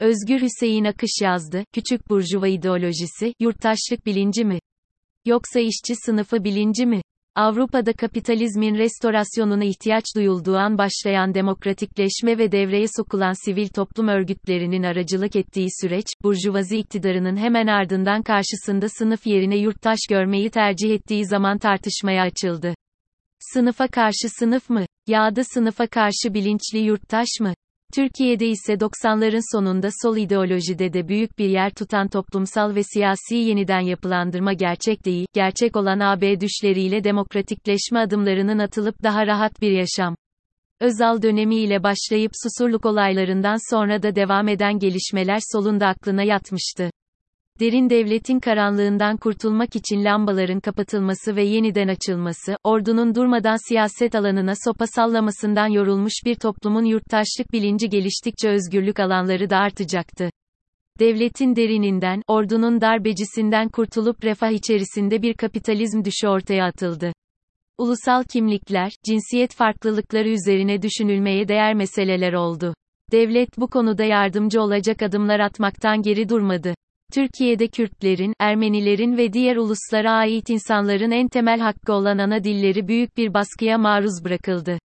Özgür Hüseyin Akış yazdı, küçük burjuva ideolojisi, yurttaşlık bilinci mi? Yoksa işçi sınıfı bilinci mi? Avrupa'da kapitalizmin restorasyonuna ihtiyaç duyulduğu an başlayan demokratikleşme ve devreye sokulan sivil toplum örgütlerinin aracılık ettiği süreç, burjuvazi iktidarının hemen ardından karşısında sınıf yerine yurttaş görmeyi tercih ettiği zaman tartışmaya açıldı. Sınıfa karşı sınıf mı? Ya da sınıfa karşı bilinçli yurttaş mı? Türkiye'de ise 90'ların sonunda sol ideolojide de büyük bir yer tutan toplumsal ve siyasi yeniden yapılandırma gerçek değil, gerçek olan AB düşleriyle demokratikleşme adımlarının atılıp daha rahat bir yaşam. Özal dönemiyle başlayıp susurluk olaylarından sonra da devam eden gelişmeler solunda aklına yatmıştı. Derin devletin karanlığından kurtulmak için lambaların kapatılması ve yeniden açılması, ordunun durmadan siyaset alanına sopa sallamasından yorulmuş bir toplumun yurttaşlık bilinci geliştikçe özgürlük alanları da artacaktı. Devletin derininden, ordunun darbecisinden kurtulup refah içerisinde bir kapitalizm düşü ortaya atıldı. Ulusal kimlikler, cinsiyet farklılıkları üzerine düşünülmeye değer meseleler oldu. Devlet bu konuda yardımcı olacak adımlar atmaktan geri durmadı. Türkiye'de Kürtlerin, Ermenilerin ve diğer uluslara ait insanların en temel hakkı olan ana dilleri büyük bir baskıya maruz bırakıldı.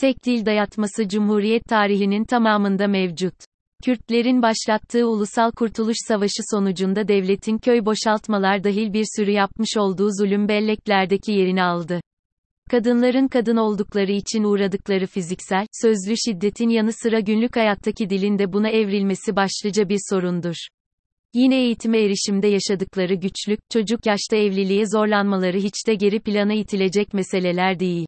Tek dil dayatması Cumhuriyet tarihinin tamamında mevcut. Kürtlerin başlattığı Ulusal Kurtuluş Savaşı sonucunda devletin köy boşaltmalar dahil bir sürü yapmış olduğu zulüm belleklerdeki yerini aldı. Kadınların kadın oldukları için uğradıkları fiziksel, sözlü şiddetin yanı sıra günlük hayattaki dilinde buna evrilmesi başlıca bir sorundur. Yine eğitime erişimde yaşadıkları güçlük, çocuk yaşta evliliğe zorlanmaları hiç de geri plana itilecek meseleler değil.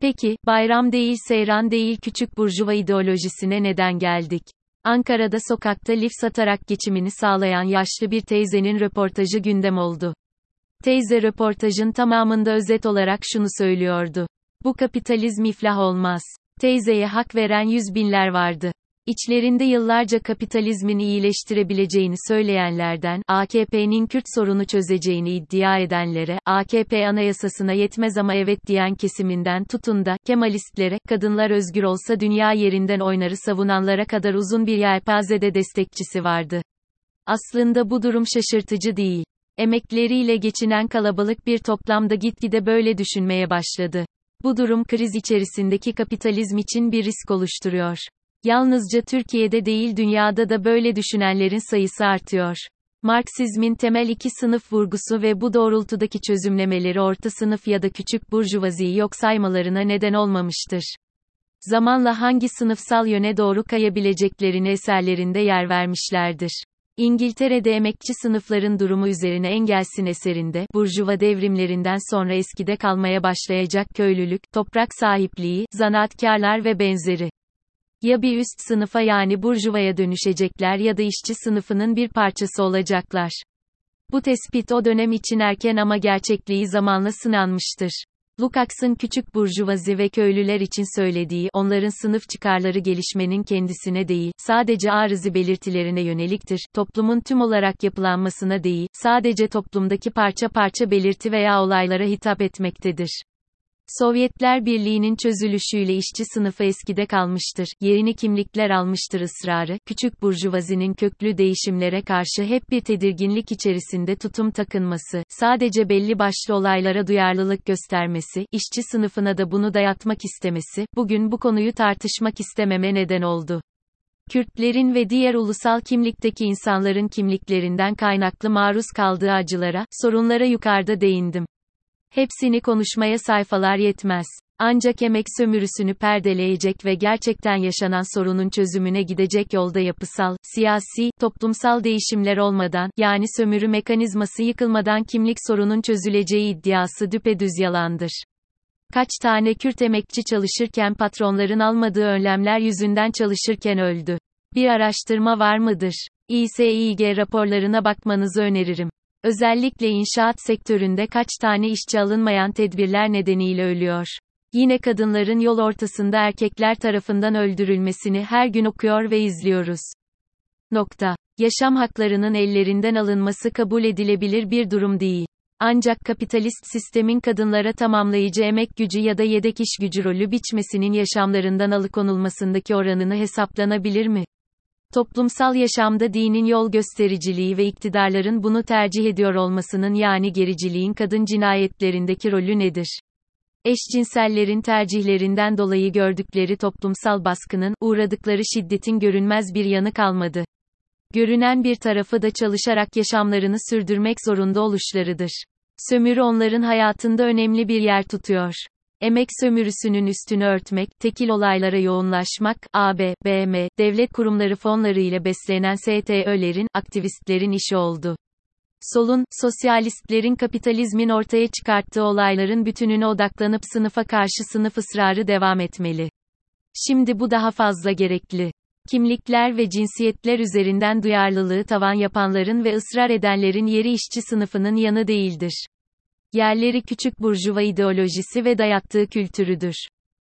Peki, bayram değil seyran değil küçük burjuva ideolojisine neden geldik? Ankara'da sokakta lif satarak geçimini sağlayan yaşlı bir teyzenin röportajı gündem oldu. Teyze röportajın tamamında özet olarak şunu söylüyordu. Bu kapitalizm iflah olmaz. Teyzeye hak veren yüz binler vardı. İçlerinde yıllarca kapitalizmin iyileştirebileceğini söyleyenlerden, AKP'nin Kürt sorunu çözeceğini iddia edenlere, AKP anayasasına yetmez ama evet diyen kesiminden tutun da, Kemalistlere, kadınlar özgür olsa dünya yerinden oynarı savunanlara kadar uzun bir yelpazede destekçisi vardı. Aslında bu durum şaşırtıcı değil. Emekleriyle geçinen kalabalık bir toplamda gitgide böyle düşünmeye başladı. Bu durum kriz içerisindeki kapitalizm için bir risk oluşturuyor. Yalnızca Türkiye'de değil dünyada da böyle düşünenlerin sayısı artıyor. Marksizmin temel iki sınıf vurgusu ve bu doğrultudaki çözümlemeleri orta sınıf ya da küçük burjuvaziyi yok saymalarına neden olmamıştır. Zamanla hangi sınıfsal yöne doğru kayabileceklerini eserlerinde yer vermişlerdir. İngiltere'de emekçi sınıfların durumu üzerine Engels'in eserinde, Burjuva devrimlerinden sonra eskide kalmaya başlayacak köylülük, toprak sahipliği, zanaatkarlar ve benzeri. Ya bir üst sınıfa yani burjuvaya dönüşecekler ya da işçi sınıfının bir parçası olacaklar. Bu tespit o dönem için erken ama gerçekliği zamanla sınanmıştır. Lukács'ın küçük burjuvazi ve köylüler için söylediği, onların sınıf çıkarları gelişmenin kendisine değil, sadece arızı belirtilerine yöneliktir, toplumun tüm olarak yapılanmasına değil, sadece toplumdaki parça parça belirti veya olaylara hitap etmektedir. Sovyetler Birliği'nin çözülüşüyle işçi sınıfı eskide kalmıştır, yerini kimlikler almıştır ısrarı, küçük burjuvazinin köklü değişimlere karşı hep bir tedirginlik içerisinde tutum takınması, sadece belli başlı olaylara duyarlılık göstermesi, işçi sınıfına da bunu dayatmak istemesi, bugün bu konuyu tartışmak istememe neden oldu. Kürtlerin ve diğer ulusal kimlikteki insanların kimliklerinden kaynaklı maruz kaldığı acılara, sorunlara yukarıda değindim. Hepsini konuşmaya sayfalar yetmez. Ancak emek sömürüsünü perdeleyecek ve gerçekten yaşanan sorunun çözümüne gidecek yolda yapısal, siyasi, toplumsal değişimler olmadan, yani sömürü mekanizması yıkılmadan kimlik sorunun çözüleceği iddiası düpedüz yalandır. Kaç tane Kürt emekçi çalışırken patronların almadığı önlemler yüzünden çalışırken öldü. Bir araştırma var mıdır? İSİG raporlarına bakmanızı öneririm. Özellikle inşaat sektöründe kaç tane işçi alınmayan tedbirler nedeniyle ölüyor. Yine kadınların yol ortasında erkekler tarafından öldürülmesini her gün okuyor ve izliyoruz. Nokta. Yaşam haklarının ellerinden alınması kabul edilebilir bir durum değil. Ancak kapitalist sistemin kadınlara tamamlayıcı emek gücü ya da yedek iş gücü rolü biçmesinin yaşamlarından alıkonulmasındaki oranını hesaplanabilir mi? Toplumsal yaşamda dinin yol göstericiliği ve iktidarların bunu tercih ediyor olmasının yani gericiliğin kadın cinayetlerindeki rolü nedir? Eşcinsellerin tercihlerinden dolayı gördükleri toplumsal baskının, uğradıkları şiddetin görünmez bir yanı kalmadı. Görünen bir tarafı da çalışarak yaşamlarını sürdürmek zorunda oluşlarıdır. Sömürü onların hayatında önemli bir yer tutuyor. Emek sömürüsünün üstünü örtmek, tekil olaylara yoğunlaşmak, AB, BM, devlet kurumları fonları ile beslenen STÖ'lerin, aktivistlerin işi oldu. Solun, sosyalistlerin kapitalizmin ortaya çıkarttığı olayların bütününe odaklanıp sınıfa karşı sınıf ısrarı devam etmeli. Şimdi bu daha fazla gerekli. Kimlikler ve cinsiyetler üzerinden duyarlılığı tavan yapanların ve ısrar edenlerin yeri işçi sınıfının yanı değildir. Yerleri küçük burjuva ideolojisi ve dayattığı kültürüdür.